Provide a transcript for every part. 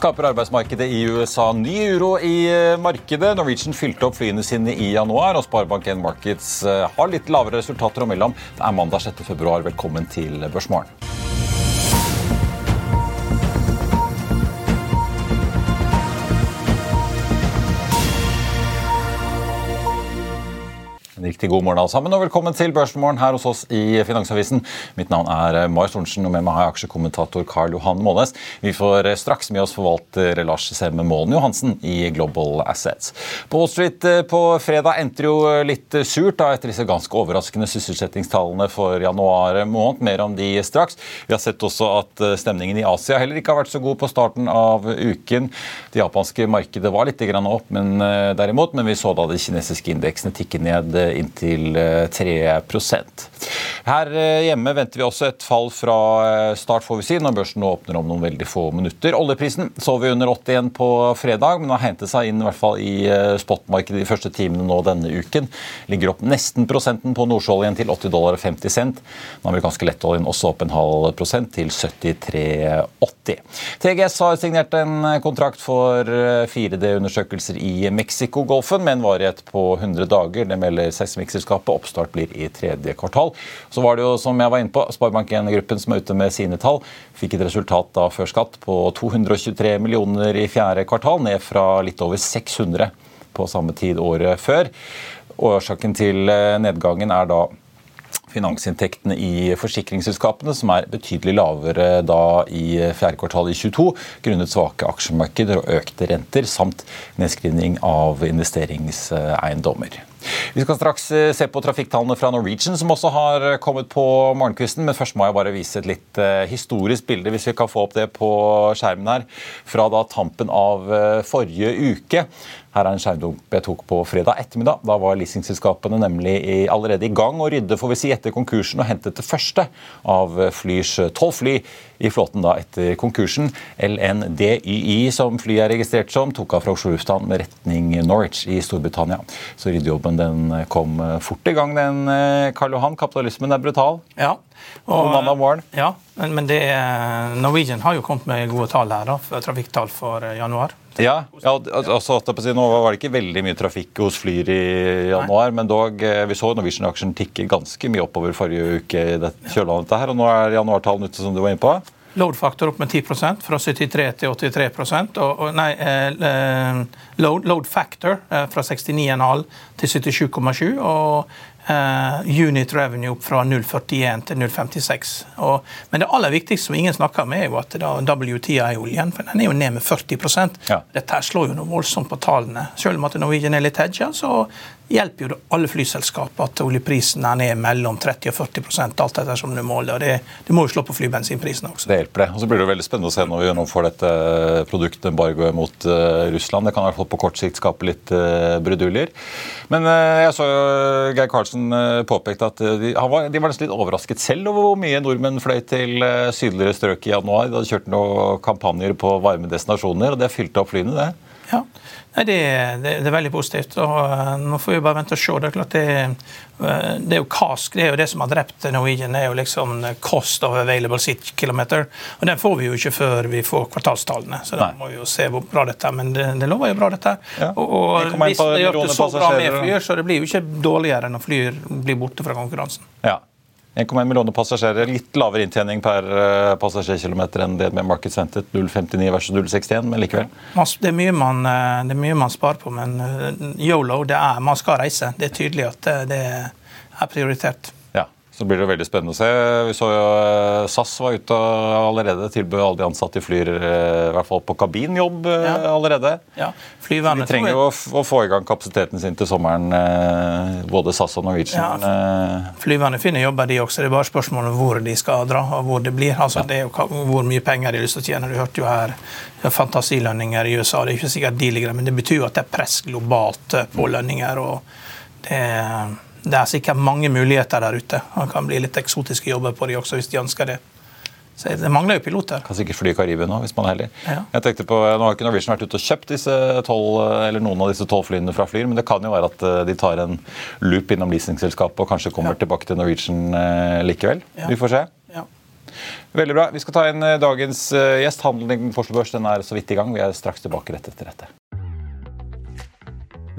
Skaper arbeidsmarkedet i USA ny uro i eh, markedet. Norwegian fylte opp flyene sine i januar, og Sparebank1 Markets eh, har litt lavere resultater om. Det er mandag 6. februar. Velkommen til Børsmorgen. Riktig god morgen alle sammen, og velkommen til Børsmorgen her hos oss i Finansavisen. Mitt navn er eh, Marius Thorensen, og med meg har jeg aksjekommentator Karl Johan Månes. Vi får eh, straks med oss forvalter Lars Semme Målen Johansen i Global Assets. På Wall Street eh, på fredag endte jo litt surt da, etter disse ganske overraskende sysselsettingstallene for januar måned. Mer om de straks. Vi har sett også at stemningen i Asia heller ikke har vært så god på starten av uken. Det japanske markedet var litt opp, men derimot, men vi så da de kinesiske indeksene tikke ned inntil 3 Her eh, hjemme venter vi også et fall fra eh, start, får vi si, når børsen nå åpner om noen veldig få minutter. Oljeprisen så vi under 81 på fredag, men har hentet seg inn i hvert fall i eh, spotmarkedet de første timene nå denne uken. Ligger opp nesten prosenten på nordsjøoljen til 80 dollar og 50 cent. Den amerikanske lettoljen også opp en halv prosent til 73,80. TGS har signert en kontrakt for 4D-undersøkelser i Mexicogolfen med en varighet på 100 dager. Det melder seismikkselskapet. Oppstart blir i tredje kvartal. Så var det jo, som jeg var inne på, Sparebank1-gruppen som er ute med sine tall. Fikk et resultat da før skatt på 223 millioner i fjerde kvartal, ned fra litt over 600 på samme tid året før. Årsaken til eh, nedgangen er da finansinntektene i forsikringsselskapene, som er betydelig lavere da i fjerde kvartal i 22, grunnet svake aksjemarkeder og økte renter, samt nedskrivning av investeringseiendommer. Vi skal straks eh, se på trafikktallene fra Norwegian, som også har eh, kommet på morgenkvisten. Men først må jeg bare vise et litt eh, historisk bilde, hvis vi kan få opp det på skjermen her, fra da tampen av forrige uke. Her er en skjermdump jeg tok på fredag ettermiddag. Da var leasingselskapene nemlig allerede i gang å rydde får vi si, etter konkursen og hentet det første av Flys tolv fly i flåten da etter konkursen. LNDYI, som flyet er registrert som, tok av fra Oslo lufthavn med retning Norwich i Storbritannia. Så ryddejobben den kom fort i gang, den, Karl Johan. Kapitalismen er brutal. Ja. Og, morgen. Ja, men det, Norwegian har jo kommet med gode tall her, da, trafikktall for januar. Ja, ja altså, Nå var det ikke veldig mye trafikk hos Flyr i januar, Nei. men dog, eh, vi så Norwegian-aksjen tikke ganske mye oppover forrige uke i det kjølvannet her, og nå er januartallene ute, som du var inne på. Load-faktor opp med 10% fra 73 til 83 og, og nei, eh, eh, load, load, factor eh, fra 69,5 til 77,7. og unit revenue opp fra 0,41 til 0,56. Men det aller viktigste som ingen snakker om, er jo at WTI-oljen for den er jo ned med 40% ja. Dette slår jo noe voldsomt på tallene. Selv om at Norwegian er litt hedga, så hjelper jo det alle flyselskap at oljeprisen er ned mellom 30 og 40 alt etter som du måler. og det, det, må jo slå på flybensinprisene også. Det hjelper det. Og så blir det jo veldig spennende å se når vi nå får dette produktembargoet mot uh, Russland. Det kan i hvert fall på kort sikt skape litt uh, bruduljer. Men uh, jeg så jo Geir Karlsen påpekte at de, var, de var nesten litt overrasket selv over hvor mye nordmenn fløy til sydligere strøk i januar. De hadde kjørt noen kampanjer på varme destinasjoner, og det fylte opp flyene, det. Ja, Nei, det, det, det, er veldig positivt. og uh, Nå får vi bare vente og se. Det er klart det, uh, det er jo KASK, det er jo det som har drept Norwegian. Det er jo liksom cost of available seat kilometer. Og Den får vi jo ikke før vi får kvartalstallene. Så da må vi jo se hvor bra dette er. Men det, det lover jo bra, dette. Ja. Og, og hvis det gjør det så bra med flyer, så det blir jo ikke dårligere når flyer blir borte fra konkurransen. Ja. 1,1 millioner passasjerer. Litt lavere inntjening per uh, passasjerkilometer enn det med Market Center. 0,59 versus 0,61, men likevel. Det er, mye man, det er mye man sparer på, men yolo, det er man skal reise. Det er tydelig at det er prioritert. Så blir det veldig spennende å se. Vi så jo eh, SAS var ute og allerede tilbød alle de ansatte i Flyr eh, i hvert fall på kabinjobb eh, ja. allerede. Ja. Flyverne, de trenger jo å få i gang kapasiteten sin til sommeren, både SAS og Norwegian. Ja. Flyverne finner jobber, de også. Det er bare spørsmål om hvor de skal dra og hvor det blir. Altså, det er jo hvor mye penger de har lyst til å tjene. Du hørte jo her fantasilønninger i USA. Det er ikke sikkert de ligger men det betyr jo at det er press globalt på lønninger. og det er det er sikkert mange muligheter der ute. Det kan bli litt eksotiske jobber på de også, hvis de ønsker det. Så Det mangler jo piloter. Kan sikkert fly i Karibia nå, hvis man er heldig. Ja. Jeg tenkte på, Nå har ikke Norwegian vært ute og kjøpt disse 12, eller noen av disse tolv flyene fra Flyr, men det kan jo være at eh, de tar en loop innom leasingselskapet og kanskje kommer ja. tilbake til Norwegian eh, likevel. Ja. Vi får se. Veldig bra. Vi skal ta inn eh, dagens gjest. Handelen på Oslo Børs den er så vidt i gang. Vi er straks tilbake rett etter dette.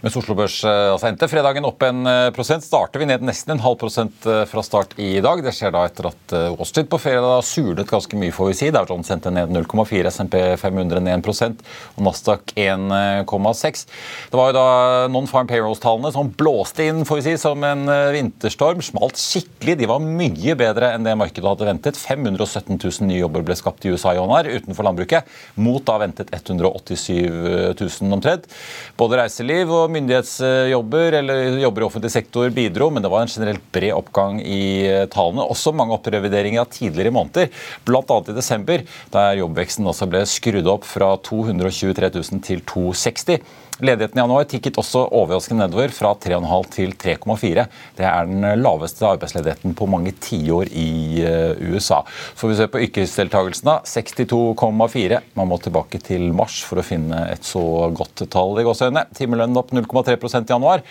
Mens Oslo Børs eh, altså endte fredagen opp en eh, prosent, starter vi ned nesten en halv prosent eh, fra start i dag. Det skjer da etter at Wall Street på fredag surnet ganske mye, får vi si. Dow Jones sendte ned 0,4, SMP 500 ned 1 og Nasdaq 1,6. Det var jo da non-farm payrolls-tallene som blåste inn får vi si, som en vinterstorm. Smalt skikkelig. De var mye bedre enn det markedet hadde ventet. 517 000 nye jobber ble skapt i USA i januar utenfor landbruket, mot da ventet 187 000 omtrent. Både reiseliv og myndighetsjobber eller jobber i offentlig sektor bidro, men det var en generelt bred oppgang i eh, tallene. Også mange opprevideringer av tidligere måneder, bl.a. i desember, der jobbveksten også ble skrudd opp fra 223 000 til 260 Ledigheten i januar tikket også overraskende nedover, fra 3,5 til 3,4. Det er den laveste arbeidsledigheten på mange tiår i eh, USA. Så vi se på yrkesdeltakelsen, 62,4. Man må tilbake til mars for å finne et så godt tall i gåseøynene. Timelønnen opp 0,3% i januar.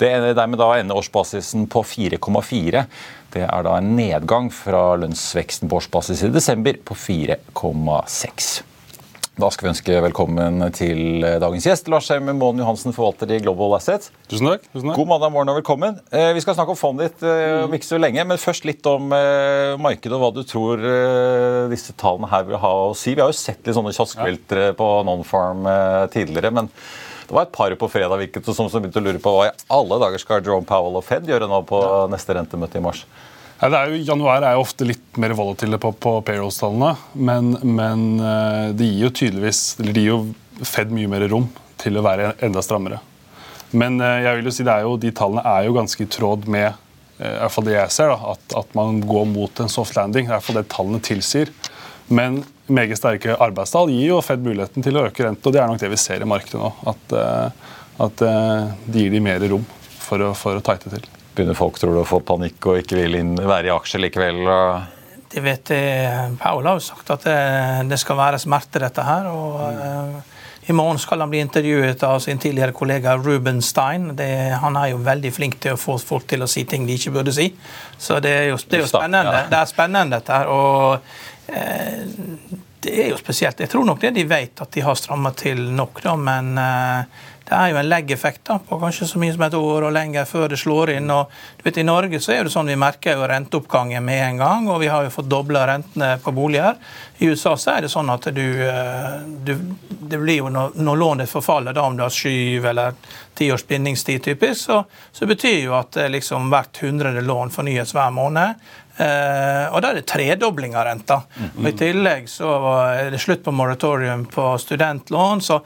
Det er dermed da ender årsbasisen på 4,4. Det er da en nedgang fra lønnsveksten på årsbasis i desember på 4,6. Da skal vi ønske velkommen til eh, dagens gjest. Lars Heim Månen Johansen, forvalter i Global Assets. Tusen takk. Tusen takk. God mandag morgen og velkommen. Eh, vi skal snakke om fondet ditt eh, om ikke så lenge, men først litt om markedet og hva du tror disse tallene her vil ha å si. Vi har jo sett litt sånne kioskveltere på Non-Farm tidligere, men det var et par på fredag virket som, som begynte å lure på hva i alle dager skal Jerome Powell og Fed gjøre nå på neste rentemøte i mars. Ja, er jo, januar er jo ofte litt mer volatile på, på payrolls-tallene, men, men, eh, det gir jo tydeligvis eller det gir jo Fed mye mer rom til å være enda strammere. Men eh, jeg vil jo si det er jo, de tallene er jo ganske i tråd med eh, i hvert fall det jeg ser, da, at, at, man går mot en soft landing. Det er i hvert fall det tallene tilsier. Men meget sterke arbeidstall gir jo Fed muligheten til å øke rente, og det er nok det vi ser i markedet nå. At, at de gir de mer rom for å, for å tighte til begynner folk tror du, å få panikk og ikke vil inn, være i aksjer likevel? Det vet jeg. Paul har jo sagt at det, det skal være smerte, dette her. og mm. uh, I morgen skal han bli intervjuet av sin tidligere kollega Ruben Stein. Det, han er jo veldig flink til å få folk til å si ting de ikke burde si. Så det er jo, det er jo spennende. Det er spennende, dette her. og uh, det er jo spesielt. Jeg tror nok det de vet, at de har strammet til nok, da, men uh, det er jo en leggeffekt på kanskje så mye som et år og lenger før det slår inn. og du vet I Norge så er det sånn vi merker jo renteoppgangen med en gang, og vi har jo fått dobla rentene på boliger. I USA så er det sånn at du, eh, du Det blir jo når, når lånet forfaller, da om du har syv eller ti års bindingstid, typisk, så, så betyr jo at liksom hvert hundrede lån fornyes hver måned. Eh, og da er det tredobling av renta. Og I tillegg så er det slutt på moratorium på studentlån. Så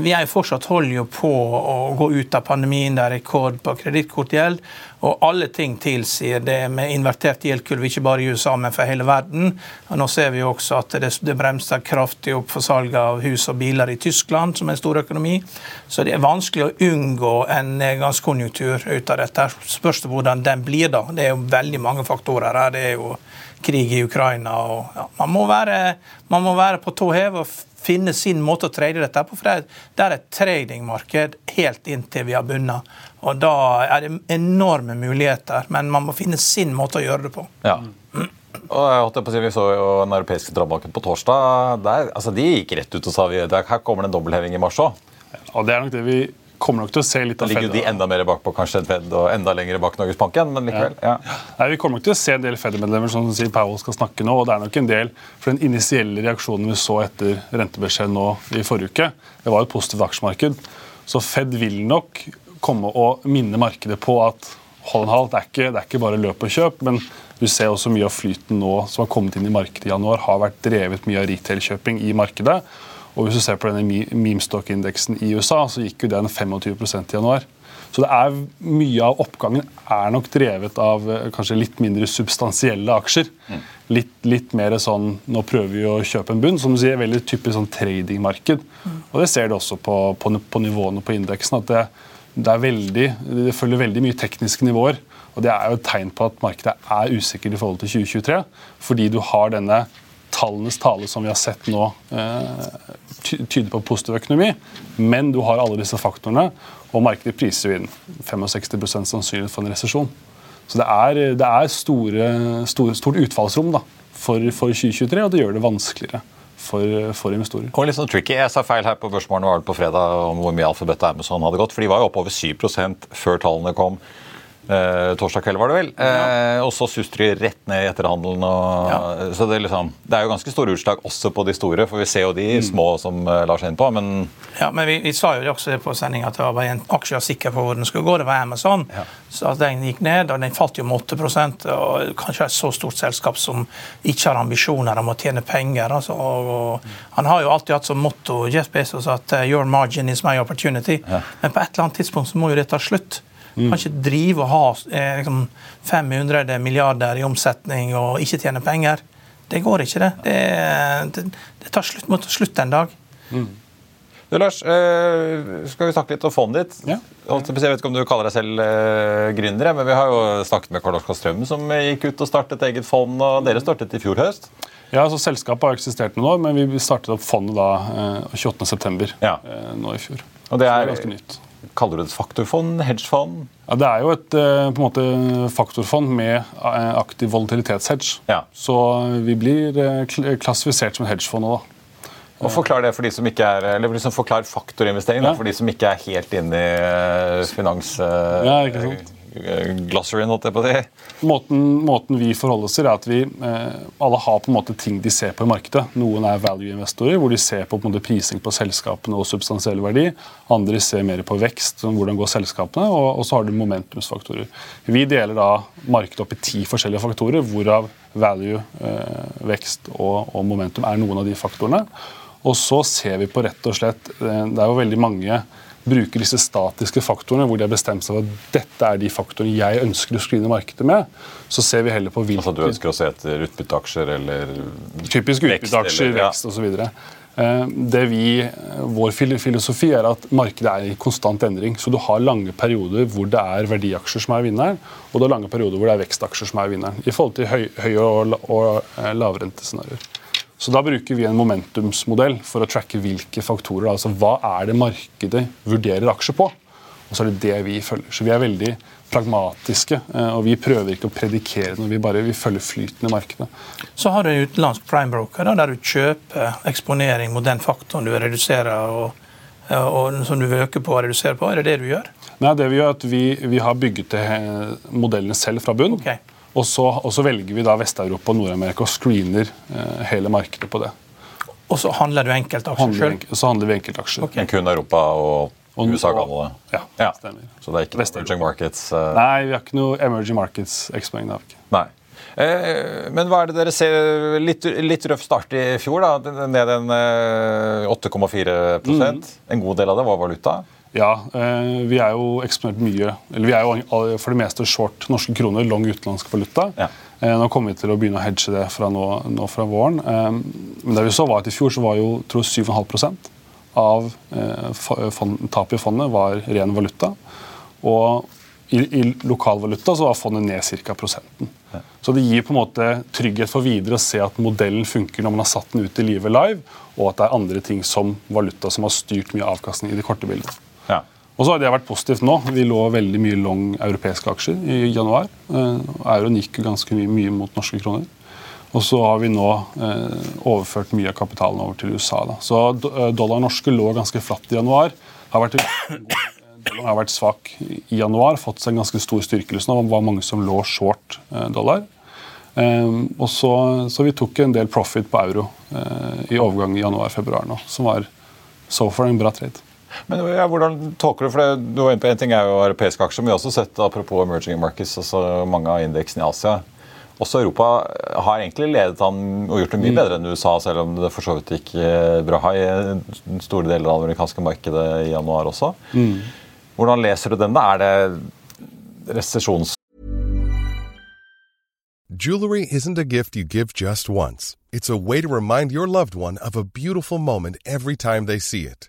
vi er jo fortsatt holder jo på å gå ut av pandemien. Det er rekord på kredittkortgjeld. Og alle ting tilsier det med invertert gjeldkurv, ikke bare i USA, men for hele verden. Og nå ser vi jo også at det, det bremser kraftig opp for salget av hus og biler i Tyskland, som er en stor økonomi. Så det er vanskelig å unngå en nedgangskonjunktur ut av dette. Spørs det hvordan den blir, da. Det er jo veldig mange faktorer her. Det er jo krig i Ukraina og ja, man, må være, man må være på tå hev og finne sin måte å trade dette på. For det er et tradingmarked helt inntil vi har bunnet. Og da er det enorme muligheter, men man må finne sin måte å gjøre det på. Ja. Og jeg holdt på å si, Vi så jo den europeiske sentralbanken på torsdag. Der, altså De gikk rett ut og sa vi, her kommer det en dobbeltheving i mars òg. Ja, det er nok det vi kommer nok til å se litt av Fed. Ligger jo de enda mer bakpå kanskje enn Fed og enda lenger bak Norges Bank igjen, men likevel. Ja. Ja. Nei, Vi kommer nok til å se en del Fed-medlemmer som sier Powell skal snakke nå. og det er nok en del, for Den initielle reaksjonen vi så etter rentebeskjeden nå i forrige uke, det var et positivt aksjemarked. Så Fed vil nok komme og minne markedet på at hold en halt, det er ikke, det er ikke bare løp og kjøp. men du ser også mye av flyten nå som har kommet inn i markedet i januar, har vært drevet mye av retail-kjøping i markedet. Og hvis du ser på denne memestock-indeksen i USA, så gikk jo den 25% i januar. Så det er mye av oppgangen er nok drevet av eh, kanskje litt mindre substansielle aksjer. Mm. Litt, litt, mer sånn nå prøver vi å kjøpe en bunn. Som du sier, veldig typisk sånn tradingmarked. Mm. Og det ser du også på, på, på nivåene på indeksen. at det, det, veldig, det følger veldig mye tekniske nivåer. Og det er jo et tegn på at markedet er usikkert i forhold til 2023. Fordi du har denne tallenes tale som vi har sett nå, eh, tyder på positiv økonomi. Men du har alle disse faktorene, og markedet priser jo inn 65% sannsynlighet for en resesjon. Så det er, det er store, store, stort utfallsrom da, for, for 2023, og det gjør det vanskeligere. For, for, investorer. Og litt sånn tricky. Jeg sa feil her på Børsmorgen på fredag om hvor mye Alphabet og Amazon hadde gått. for De var jo oppover 7% før tallene kom. Eh, torsdag kveld, var det vel. Eh, og så sustrer rett ned i etterhandelen. Og, ja. Så det, liksom, det, er jo ganske store utslag også på de store, for vi ser jo de mm. små som uh, lar seg inn på. Men ja, men vi, vi sa jo også på sendinga at det var bare en aksje sikker på hvor den skulle gå. Det var Amazon. Ja. Så at den gikk ned, og den falt jo med 8% og Kanskje et så stort selskap som ikke har ambisjoner om å tjene penger. Altså, og, og, han har jo alltid hatt som motto Jeff Bezos at 'your margin is my opportunity'. Ja. Men på et eller annet tidspunkt så må jo det ta slutt. Mm. Kan ikke drive og ha eh, liksom 500 milliarder i omsetning og ikke tjene penger. Det går ikke, det. Det, det, det tar slutt, må ta slutt en dag. Mm. Du, Lars, eh, skal vi snakke litt om fondet ditt? Ja. Jeg vet ikke om du kaller deg selv eh, gründer, men vi har jo snakket med Karl Oskar Strøm, som gikk ut og startet eget fond. og Dere startet i fjor høst? Ja, altså Selskapet har eksistert noen år, men vi startet opp fondet da eh, 28.9. Ja. Nå i fjor. Og det er, det er ganske nytt. Kaller du det et faktorfond? Hedgefond? Ja, Det er jo et eh, på en måte, faktorfond med eh, aktiv volatilitetshedge. Ja. Så vi blir eh, klassifisert som hedgefond nå, da. Og forklar det for de som ikke er, eller liksom faktorinvestering ja. for de som ikke er helt inne i finans... Ja, ikke sant? Glosserien, holdt jeg på det. Måten, måten, vi forholder oss til, er at vi eh, alle har på en måte ting de ser på i markedet. Noen er value-investorer, hvor de ser på, på måte, prising på selskapene og substansiell verdi. Andre ser mer på vekst, hvordan går selskapene, og, og så har du momentumsfaktorer. Vi deler da markedet opp i ti forskjellige faktorer, hvorav value, eh, vekst og, og momentum er noen av de faktorene. Og så ser vi på rett og slett eh, Det er jo veldig mange bruker disse statiske faktorene, hvor de har bestemt seg for at dette er de faktorene jeg ønsker å screene markedet med, så ser vi heller på hvilke Altså Du ønsker å se etter utbytteaksjer eller Typisk utbytteaksjer, vekst, ja. osv. Eh, det vi, Vår filosofi er at markedet er i konstant endring. Så du har lange perioder hvor det er verdiaksjer som er vinneren, og du har lange perioder hvor det er vekstaksjer som er vinneren. I forhold til høye høy og, og eh, lavrentescenarioer. Så Da bruker vi en momentumsmodell for å tracke hvilke faktorer. altså Hva er det markedet vurderer aksjer på? Og så er det det vi følger. Så vi er veldig pragmatiske. Eh, og vi prøver ikke å predikere noe, vi bare vi følger flyten i markedet. Så har du en utenlandsk prime broker der du kjøper eksponering mot den faktoren du reduserer og, og som du vil øke på og redusere på. Er det det du gjør? Nei, det Vi gjør er at vi, vi har bygget modellene selv fra bunn. Okay. Og så, og så, velger vi da Vest-Europa og Nord-Amerika og screener eh, hele markedet på det. Og så handler du enkeltaksjer sjøl? Så handler vi enkeltaksjer. Okay. Men kun Europa og, USA og, Canada? Ja, ja, stemmer. Så det er ikke emerging markets? Uh... Nei, vi har ikke noe emerging markets-eksponering. Nei. Eh, men hva er det dere ser Litt, litt røff start i fjor, da. Ned en 8,4 mm. En god del av det var valuta? Ja, eh, vi er jo eksponert mye Eller vi er jo for det meste short norske kroner, long utenlandsk valuta. Ja. Eh, nå kommer vi til å begynne å hedge det fra nå, nå fra våren. Men det vi så var at I fjor så var jo tror 7,5% av tapet i fondet var ren valuta. Og i, i lokalvaluta så var fondet ned ca. prosenten. Så det gir på en måte trygghet for videre å se at modellen funker når man har satt den ut i livet live, og at det er andre ting som valuta som har styrt mye avkastning i det korte bildet. Og så har det vært positivt nå. Vi lå veldig mye long europeiske aksjer i januar. Eh, euroen gikk ganske mye, mye, mot norske kroner. Og så har vi nå eh, overført mye av kapitalen over til USA. Da. Så eh, dollar norske lå ganske flatt i januar. Har vært, dollar har vært svak i januar, fått seg en ganske stor styrkelse nå. Det var mange som lå short eh, dollar. Eh, og så, så, vi tok en del profit på euro eh, i overgang i januar-februar nå, som var so far en bra trade. Men ja, hvordan tolker du for det? Du var inne på En ting er jo europeiske aksjer, men vi har også sett apropos emerging markets, altså mange av indeksene i Asia. Også Europa har egentlig ledet an og gjort det mye mm. bedre enn USA, selv om det for så vidt gikk eh, bra i store deler av det amerikanske markedet i januar også. Mm. Hvordan leser du den? da? Er det resesjons... Jewelry isn't a gift you give just once. It's a way to remind your loved one of a beautiful moment every time they see it.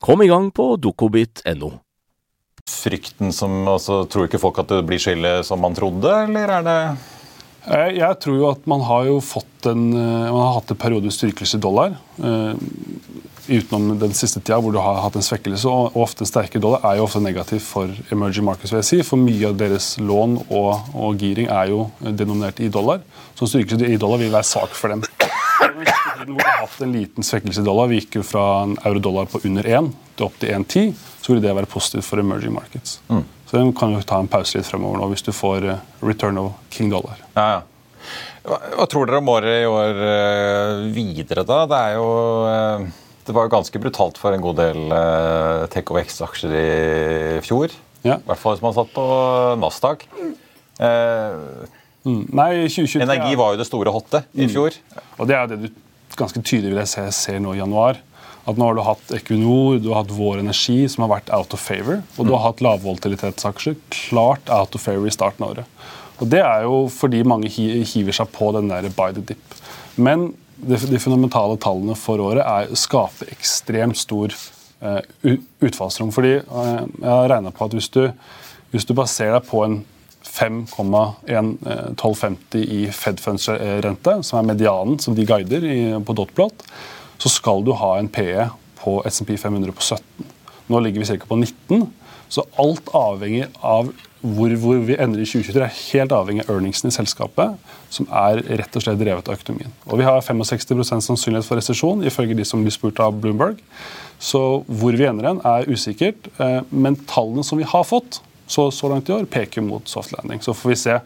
Kom i gang på dokobit.no. Frykten som altså, Tror ikke folk at det blir så ille som man trodde, eller er det eh, jeg tror jo at man har jo fått en, eh, man har hatt en periode styrkelse i dollar. Uh, utenom den siste tida hvor du har hatt en svekkelse. Og ofte sterke dollar er jo ofte negativt for emerging markets. vil jeg si, For mye av deres lån og, og giring er jo denominert i dollar. Så styrkelse i dollar vil være svak for dem hvor vi har hatt en liten svekkelse i dollar, vi gikk jo fra en euro-dollar på under 1 til opp til 1,10, så ville det være positivt for emerging markets. Mm. Så den kan jo ta en pause litt fremover nå, hvis du får uh, return of king dollar. Ja, ja. Hva, tror dere om året i år uh, videre, da? Det er jo uh, det var jo ganske brutalt for en god del uh, Tech og vekstaksjer i fjor. Ja. I hvert fall hvis man satt på Nasdaq. Uh, mm. Nei, 2023, Energi var jo det store hotte i mm. fjor. Og det er det du ganske tydelig vil jeg se, ser nå i januar. At nå har du hatt Equinor, du har hatt Vår Energi, som har vært out of favor. Og du har hatt lavvolatilitetsaksjer klart out of favor i starten av året. Og Det er jo fordi mange hiver seg på den der by the dip. Men de, fundamentale tallene for året er, skaper ekstremt stor uh, utfallsrom. Fordi uh, jeg har regna på at hvis du, hvis du baserer deg på en 5,1250 i Fed Funds-rente, som er medianen som de guider på dotplot, så skal du ha en PE på SMP 500 på 17. Nå ligger vi ca. på 19. Så alt avhenger av hvor, hvor, vi ender i 2023, er helt avhengig av earningsen i selskapet, som er rett og slett drevet av økonomien. Og Vi har 65% sannsynlighet for resesjon, ifølge de som blir spurt av Bloomberg. Så hvor vi ender hen, er usikkert. Eh, men tallene som vi har fått, så, så langt i år peker mot soft landing. Så får vi se.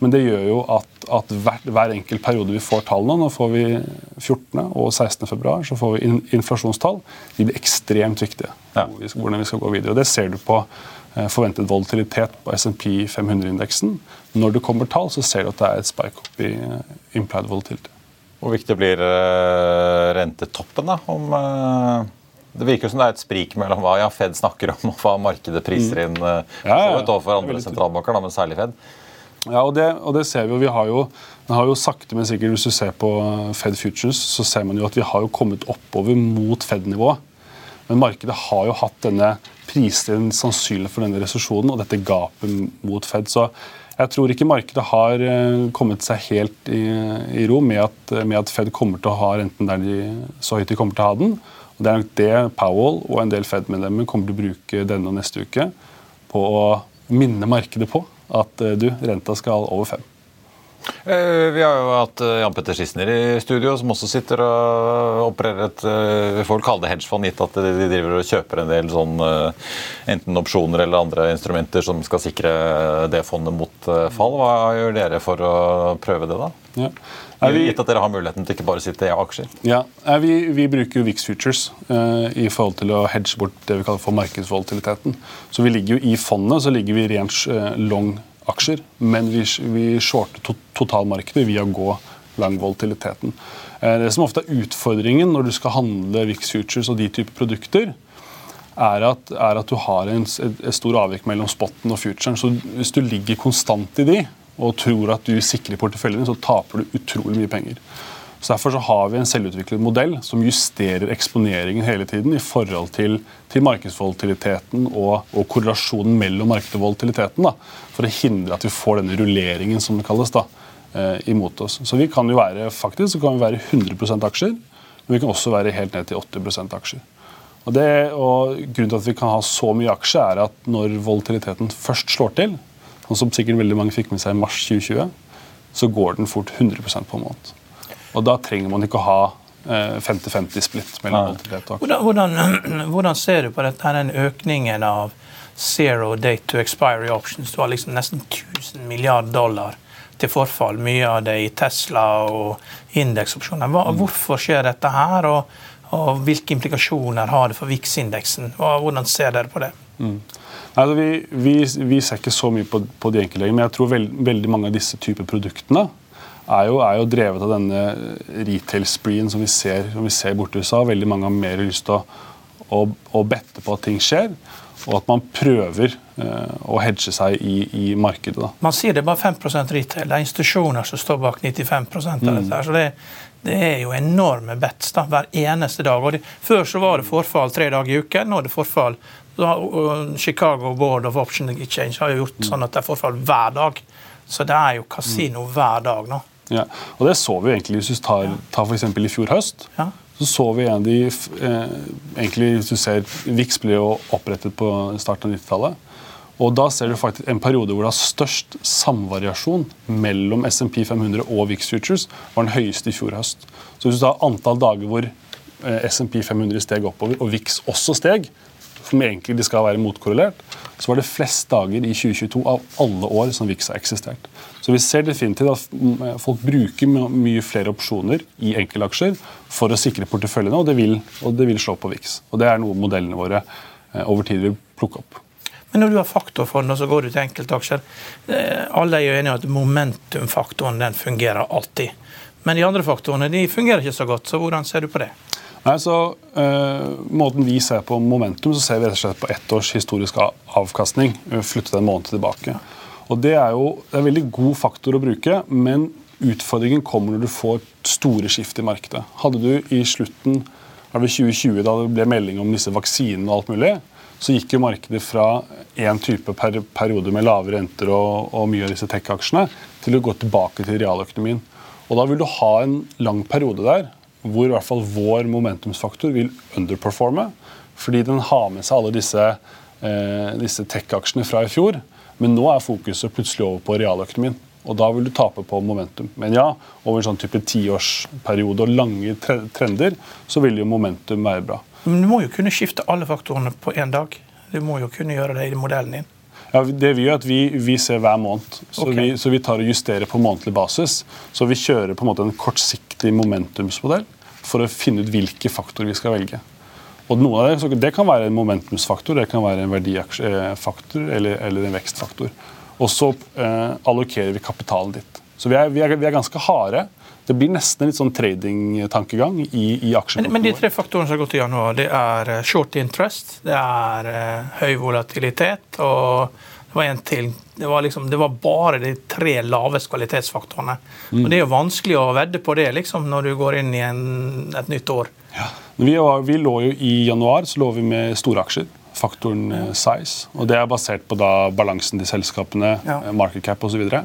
Men det gjør jo at, at hver, hver enkelt periode vi får tallene, nå får vi 14. og 16. februar, så får vi inflasjonstall, de blir ekstremt viktige. Ja. Hvordan vi skal gå videre. Og Det ser du på eh, forventet volatilitet på SMP 500-indeksen. Når det kommer tall, så ser du at det er et spike opp i eh, implied volatility. Hvor viktig blir uh, rentetoppen? da? Om, det virker som det er et sprik mellom hva ja, Fed snakker om, og hva markedet priser inn mm. Ja, ja, overfor andre sentralbanker, da, men særlig Fed. Ja, og det, og det ser vi jo. Vi har jo, har jo sakte, men sikkert, Hvis du ser på Fed Futures, så ser man jo at vi har jo kommet oppover mot Fed-nivået. Men markedet har jo hatt denne prisdelen sannsynlig for denne resesjonen og dette gapet mot Fed. Så jeg tror ikke markedet har eh, kommet seg helt i, i ro med at, med at, Fed kommer til å ha renten der de, så høyt de kommer til å ha den. Og Det er nok det Powell og en del Fed-medlemmer kommer til å bruke denne og neste uke på å minne markedet på at eh, du, renta skal over fem. Eh, Vi har jo hatt eh, Jan Petter Schissner i studio, som også sitter og opererer et Vi får kalle det hedgefond, gitt at de driver og kjøper en del sånn enten opsjoner eller andre instrumenter som skal sikre det fondet mot fall. Hva gjør dere for å prøve det, da? Ja. Vi, Gitt at dere har muligheten til ikke bare å sitte i aksjer. ja, vi, vi bruker jo VIX Futures uh, i forhold til å hedge bort det vi kaller for markedsvolatiliteten. Så vi ligger jo i fondet så ligger vi rent uh, long aksjer, men vi, vi shorter to, totalmarkedet via å gå lang volatiliteten. Uh, det som ofte er utfordringen når du skal handle VIX Futures og de typer produkter, er at, er at du har en, et, et stor avvik mellom spotten og futuren. Så hvis du ligger konstant i de, og tror at du sikrer porteføljen din, så taper du utrolig mye penger. Så Derfor så har vi en selvutviklet modell som justerer eksponeringen hele tiden i forhold til, til markedsvolatiliteten og, og korrelasjonen mellom markedet og volatiliteten. For å hindre at vi får denne rulleringen som det kalles, da, eh, imot oss. Så vi kan jo være faktisk så kan vi være 100% aksjer, men vi kan også være helt ned til 80% aksjer. Og, det, og Grunnen til at vi kan ha så mye aksjer, er at når volatiliteten først slår til, sånn som sikkert veldig mange fikk med seg i mars 2020, så går den fort 100% på en måned. Og da trenger man ikke å ha eh, 50-50-splitt mellom volatilitet og aksjer. Hvordan, hvordan, hvordan ser du på dette, den økningen av zero date to expiry options? Du har liksom nesten 1000 milliard dollar til forfall. Mye av det i Tesla og indeksopsjoner. Hvorfor skjer dette her, og, og hvilke implikasjoner har det for VIX-indeksen? Hvordan ser dere på det? Altså, vi, vi, vi ser ikke så mye på, på de enkelte, men jeg tror veld, veldig mange av disse typer produktene er jo, er jo drevet av denne retail-spreen som vi ser, som vi ser borte i USA. Veldig mange har mer lyst til å, å, å bette på at ting skjer, og at man prøver eh, å hedge seg i, i markedet. Da. Man sier det er bare 5 retail. Det er institusjoner som står bak 95 av dette. her, så det, det er jo enorme bets da, hver eneste dag. Og det, før så var det forfall tre dager i uken. Nå er det forfall. Chicago Board of Option Exchange har jo gjort sånn at det er forfall hver dag. Så det er jo kasino hver dag nå. Ja. Og det så vi egentlig hvis du tar, tar eksempel i fjor høst. Ja. Så så vi en av de eh, egentlig hvis du ser, VIX ble jo opprettet på starten av 90-tallet. Og da ser du faktisk en periode hvor det har størst samvariasjon mellom SMP 500 og VIX Futures, var den høyeste i fjor høst. Så hvis du tar antall dager hvor eh, SMP 500 steg oppover, og VIX også steg, som egentlig de skal være motkorrelert, så var det flest dager i 2022 av alle år som VIX har eksistert. Så vi ser definitivt at mm, folk bruker mye flere opsjoner i enkeltaksjer for å sikre porteføljene, og det vil, og det vil slå på VIX. Og det er noe modellene våre eh, over tid vil plukke opp. Men når du har faktorfond, og så går du til enkeltaksjer eh, Alle er jo enige om at momentumfaktoren den fungerer alltid. Men de andre faktorene de fungerer ikke så godt. Så hvordan ser du på det? Nei, så uh, Måten vi ser på momentum, så ser vi rett og slett på ett års historisk avkastning. eh, Flytte en måned tilbake. Og Det er jo det er en veldig god faktor å bruke, men utfordringen kommer når du får store skift i markedet. Hadde du i slutten av 2020, da det ble melding om disse vaksinene og alt mulig, så gikk jo markedet fra én type per periode med lave renter og, og mye av disse tech-aksjene til å gå tilbake til realøkonomien. Og da vil du ha en lang periode der hvor i hvert fall vår momentumsfaktor vil underperforme, fordi den har med seg alle disse, eh, disse tech-aksjene fra i fjor. Men nå er fokuset plutselig over på realøkonomien. Og da vil du tape på momentum. Men ja, over en sånn type tiårsperiode og lange tre- trender, så vil jo momentum være bra. Men du må jo kunne skifte alle faktorene på én dag. Du må jo kunne gjøre det i modellen din. Ja, det vi gjør at vi, vi ser hver måned, så, okay. vi, så vi tar og justerer på månedlig basis. Så vi kjører på en måte en kortsiktig momentumsmodell for å finne ut hvilke faktorer vi skal velge. Og noen av det, så det kan være en momentumsfaktor, det kan være en verdifaktor eller, eller en vekstfaktor. Og så eh, allokerer vi kapitalen ditt. Så vi er, vi, er, vi er, ganske harde. Det blir nesten en litt sånn tradingtankegang i, i aksjeporteføljen. Men, men, de tre faktorene som har gått i januar, det er eh, short interest, det er eh, høy volatilitet og det var en til. Det var, liksom, det var bare de tre laveste kvalitetsfaktorene. Mm. Og Det er jo vanskelig å vedde på det liksom, når du går inn i en, et nytt år. Ja. Vi, var, vi, lå jo I januar så lå vi med store aksjer, faktoren. Eh, size. og Det er basert på da balansen til selskapene, ja. Market cap osv. Um, så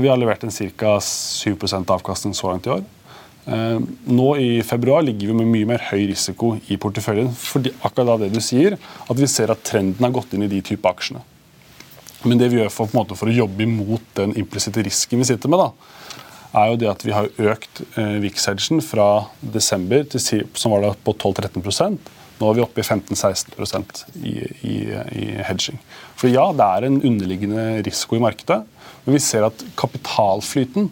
vi har levert en ca. 7% avkastning så langt i år. Um, nå i februar ligger vi med mye mer høy risiko i porteføljen. fordi akkurat det du sier, at vi ser at trenden har gått inn i de type aksjene. Men det vi gjør for, for å jobbe imot den implisitte risken vi sitter med, da, er jo det at vi har økt eh, VIX-hedgen fra desember, til, som var da på 12-13% Nå er vi oppe i 15-16 i, i, i hedging. For ja, det er en underliggende risiko i markedet, men vi ser at kapitalflyten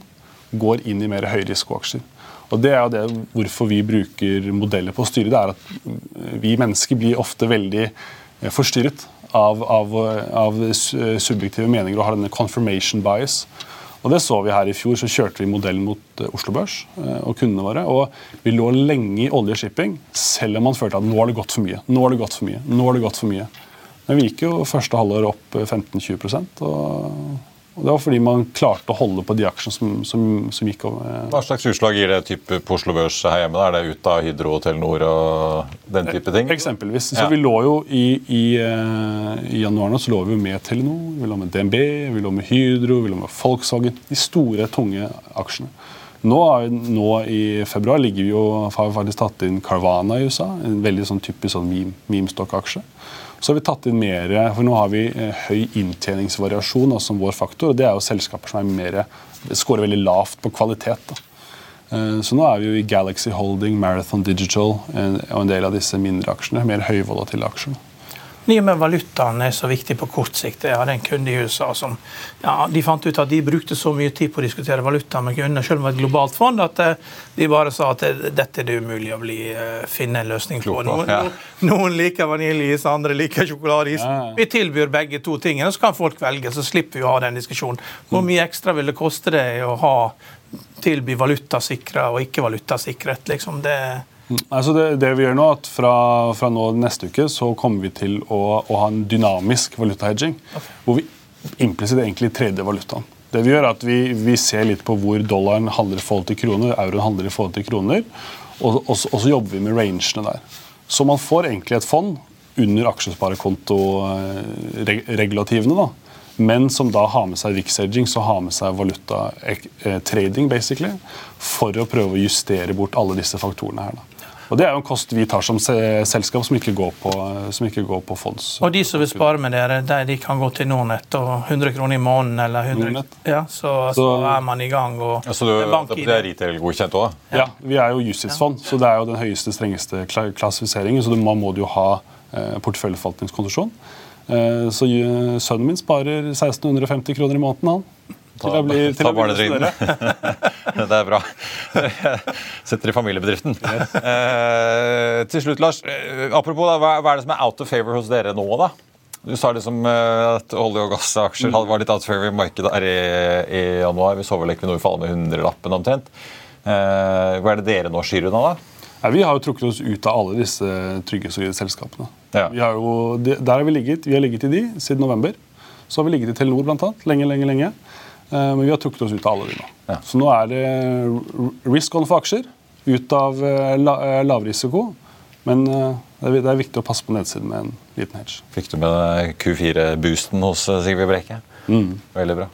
går inn i mer høyrisikoaksjer. Og Det er jo det hvorfor vi bruker modeller på å styre. det er at Vi mennesker blir ofte veldig eh, forstyrret av, av, av subjektive meninger og har denne confirmation bias. Og det så vi her I fjor så kjørte vi modellen mot eh, Oslo Børs eh, og kundene våre. og Vi lå lenge i olje shipping, selv om man følte at nå har det gått for mye. nå har det gått for mye, nå har det gått for mye. Men vi gikk jo første halvår opp 15-20% og og Det var fordi man klarte å holde på de aksjene som, som, som gikk over. Hva slags utslag gir det type på Oslo Børs her hjemme? Er det ut av Hydro og Telenor og den type ting? Eksempelvis. Ja. Så vi lå jo i, i, eh, i, januar nå så lå vi med Telenor, vi lå med DNB, vi lå med Hydro, vi lå med Volkswagen. De store, tunge aksjene. Nå, nå, I februar ligger vi jo, har vi faktisk tatt inn Carvana i USA, en veldig sånn typisk sånn meme-stokk-aksje. Så har vi tatt inn mer, for Nå har vi eh, høy inntjeningsvariasjon som vår faktor. og Det er jo selskaper som er mer, skårer veldig lavt på kvalitet. Da. Eh, så nå er vi jo i Galaxy Holding, Marathon Digital og en del av disse mindre aksjene. Mer høyvolatile aksjer. I og med valutaen er så viktig på kort sikt. Jeg hadde en kunde i USA som ja, de fant ut at de brukte så mye tid på å diskutere valuta med kunder, selv om det var et globalt fond, at eh, de bare sa at dette er det umulig å bli, eh, finne en løsning på. Noen, ja. noen liker vaniljeis, andre liker sjokoladeis. Ja. Vi tilbyr begge to tingene, så kan folk velge. Så slipper vi å ha den diskusjonen. Hvor mye ekstra vil det koste deg å ha tilby valutasikra og ikke valutasikret? Liksom det Altså det, det, vi gjør nå, at fra, fra, nå neste uke så kommer vi til å, å ha en dynamisk valutahedging. Okay. Hvor vi implisitt egentlig tredje valutaen. Det Vi gjør er at vi, vi, ser litt på hvor dollaren handler i forhold til kroner, euroen handler i forhold til kroner, og, og, og så jobber vi med rangene der. Så man får egentlig et fond under aksjesparekontoregulativene, da, men som da har med seg VIX-edging, så har med seg valutatrading, basically, for å prøve å justere bort alle disse faktorene her. da. Og Det er jo en kost vi tar som selskap, som ikke går på, ikke går på fonds. Og De som vil spare med dere, de, kan gå til Nordnett og 100 kroner i måneden? eller 100, ja, så, så, er man i gang. og ja, Så du, det er retail-godkjent òg? Ja. ja, vi er jo justisfond, så det er jo den høyeste, strengeste klassifiseringen. Så man må jo ha eh, porteføljeforvaltningskonsesjon. Eh, så eh, sønnen min sparer 1650 kroner i måneden, han. Ta, bli, ta barnetrygden. det er bra. Setter i familiebedriften. Yes. Eh, til slutt, Lars. Eh, apropos, da, hva, hva, er det som er out of favor hos dere nå, da? Du sa liksom at olje- og gassaksjer mm. var litt out of favor i markedet her i, i januar. Vi så vel Equinor falle med hundrelappen omtrent. Eh, hva er det dere nå skyr unna, da? Ja, vi har jo trukket oss ut av alle disse trygge selskapene. Ja. Har jo, der har vi ligget. Vi har ligget i de siden november. Så har vi ligget i Telenor blant annet, lenge, lenge, lenge. Eh, men vi har trukket oss ut av alle de nå. Ja. Så nå er det risk on for aksjer. Ut av eh, eh, lavrisiko. Men det er viktig å passe på nedsiden med en liten hedge. Fikk du med Q4-boosten hos Sigve Brekke? Mm. Veldig bra.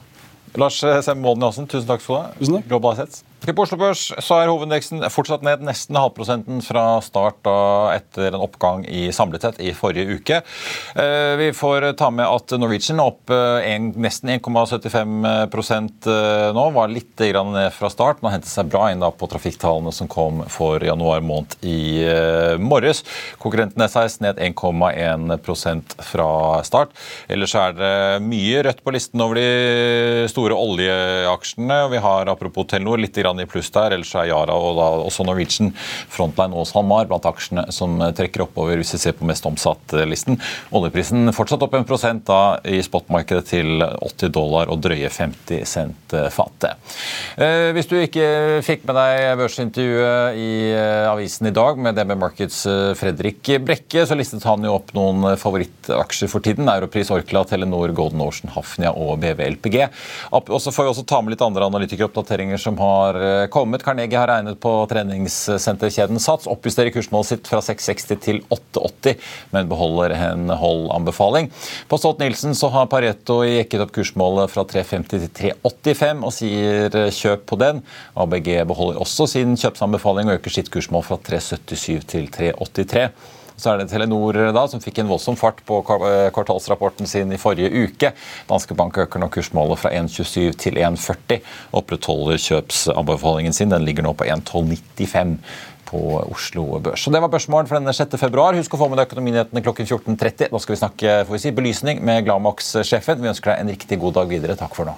Lars Sem Molden Jaasen, tusen takk skal du ha. Global Assets. På Oslo Børs så er hovedindeksen fortsatt ned nesten halvprosenten fra start da, etter en oppgang i samlet sett i forrige uke. Eh, vi får ta med at Norwegian opp eh, en, nesten 1,75 eh, nå. Var litt grann ned fra start, men hentet seg bra inn da på trafikktallene som kom for januar måned i morges. Konkurrenten SAS ned 1,1% fra start. Ellers er det mye rødt på listen over de store oljeaksjene. Vi har apropos Telenor litt han i pluss der. Ellers er Yara og da også Norwegian, Frontline og SalMar blant aksjene som trekker oppover hvis vi ser på mest omsatt-listen. Oljeprisen fortsatt opp en prosent da i spotmarkedet til 80 dollar og drøye 50 cent fatet. Eh, hvis du ikke fikk med deg børsintervjuet i eh, avisen i dag med DB Markets eh, Fredrik Brekke, så listet han jo opp noen favorittaksjer for tiden. Europris, Orkla, Telenor, Golden Ocean, Hafnia og BV LPG. Og så får vi også ta med litt andre analytikeroppdateringer som har kommet. Carnegie har regnet på treningssenterkjeden Sats, oppjusterer kursmålet sitt fra 660 til 880, men beholder en hold-anbefaling. På Stolt-Nielsen så har Pareto jekket opp kursmålet fra 350 til 385 og sier kjøp på den. ABG beholder også sin kjøpsanbefaling og øker sitt kursmål fra 377 til 383. Så er det Telenor da, som fikk en voldsom fart på eh, kvartalsrapporten sin i forrige uke. Danske Bank øker nå kursmålet fra 1,27 til 1,40. Opprettholder kjøpsanbefalingen sin. Den ligger nå på 1,1295 på Oslo Børs. Så Det var børsmålen for denne 6. februar. Husk å få med deg økonominyhetene klokken 14.30. Da skal vi snakke får vi si, belysning med Glamax-sjefen. Vi ønsker deg en riktig god dag videre. Takk for nå.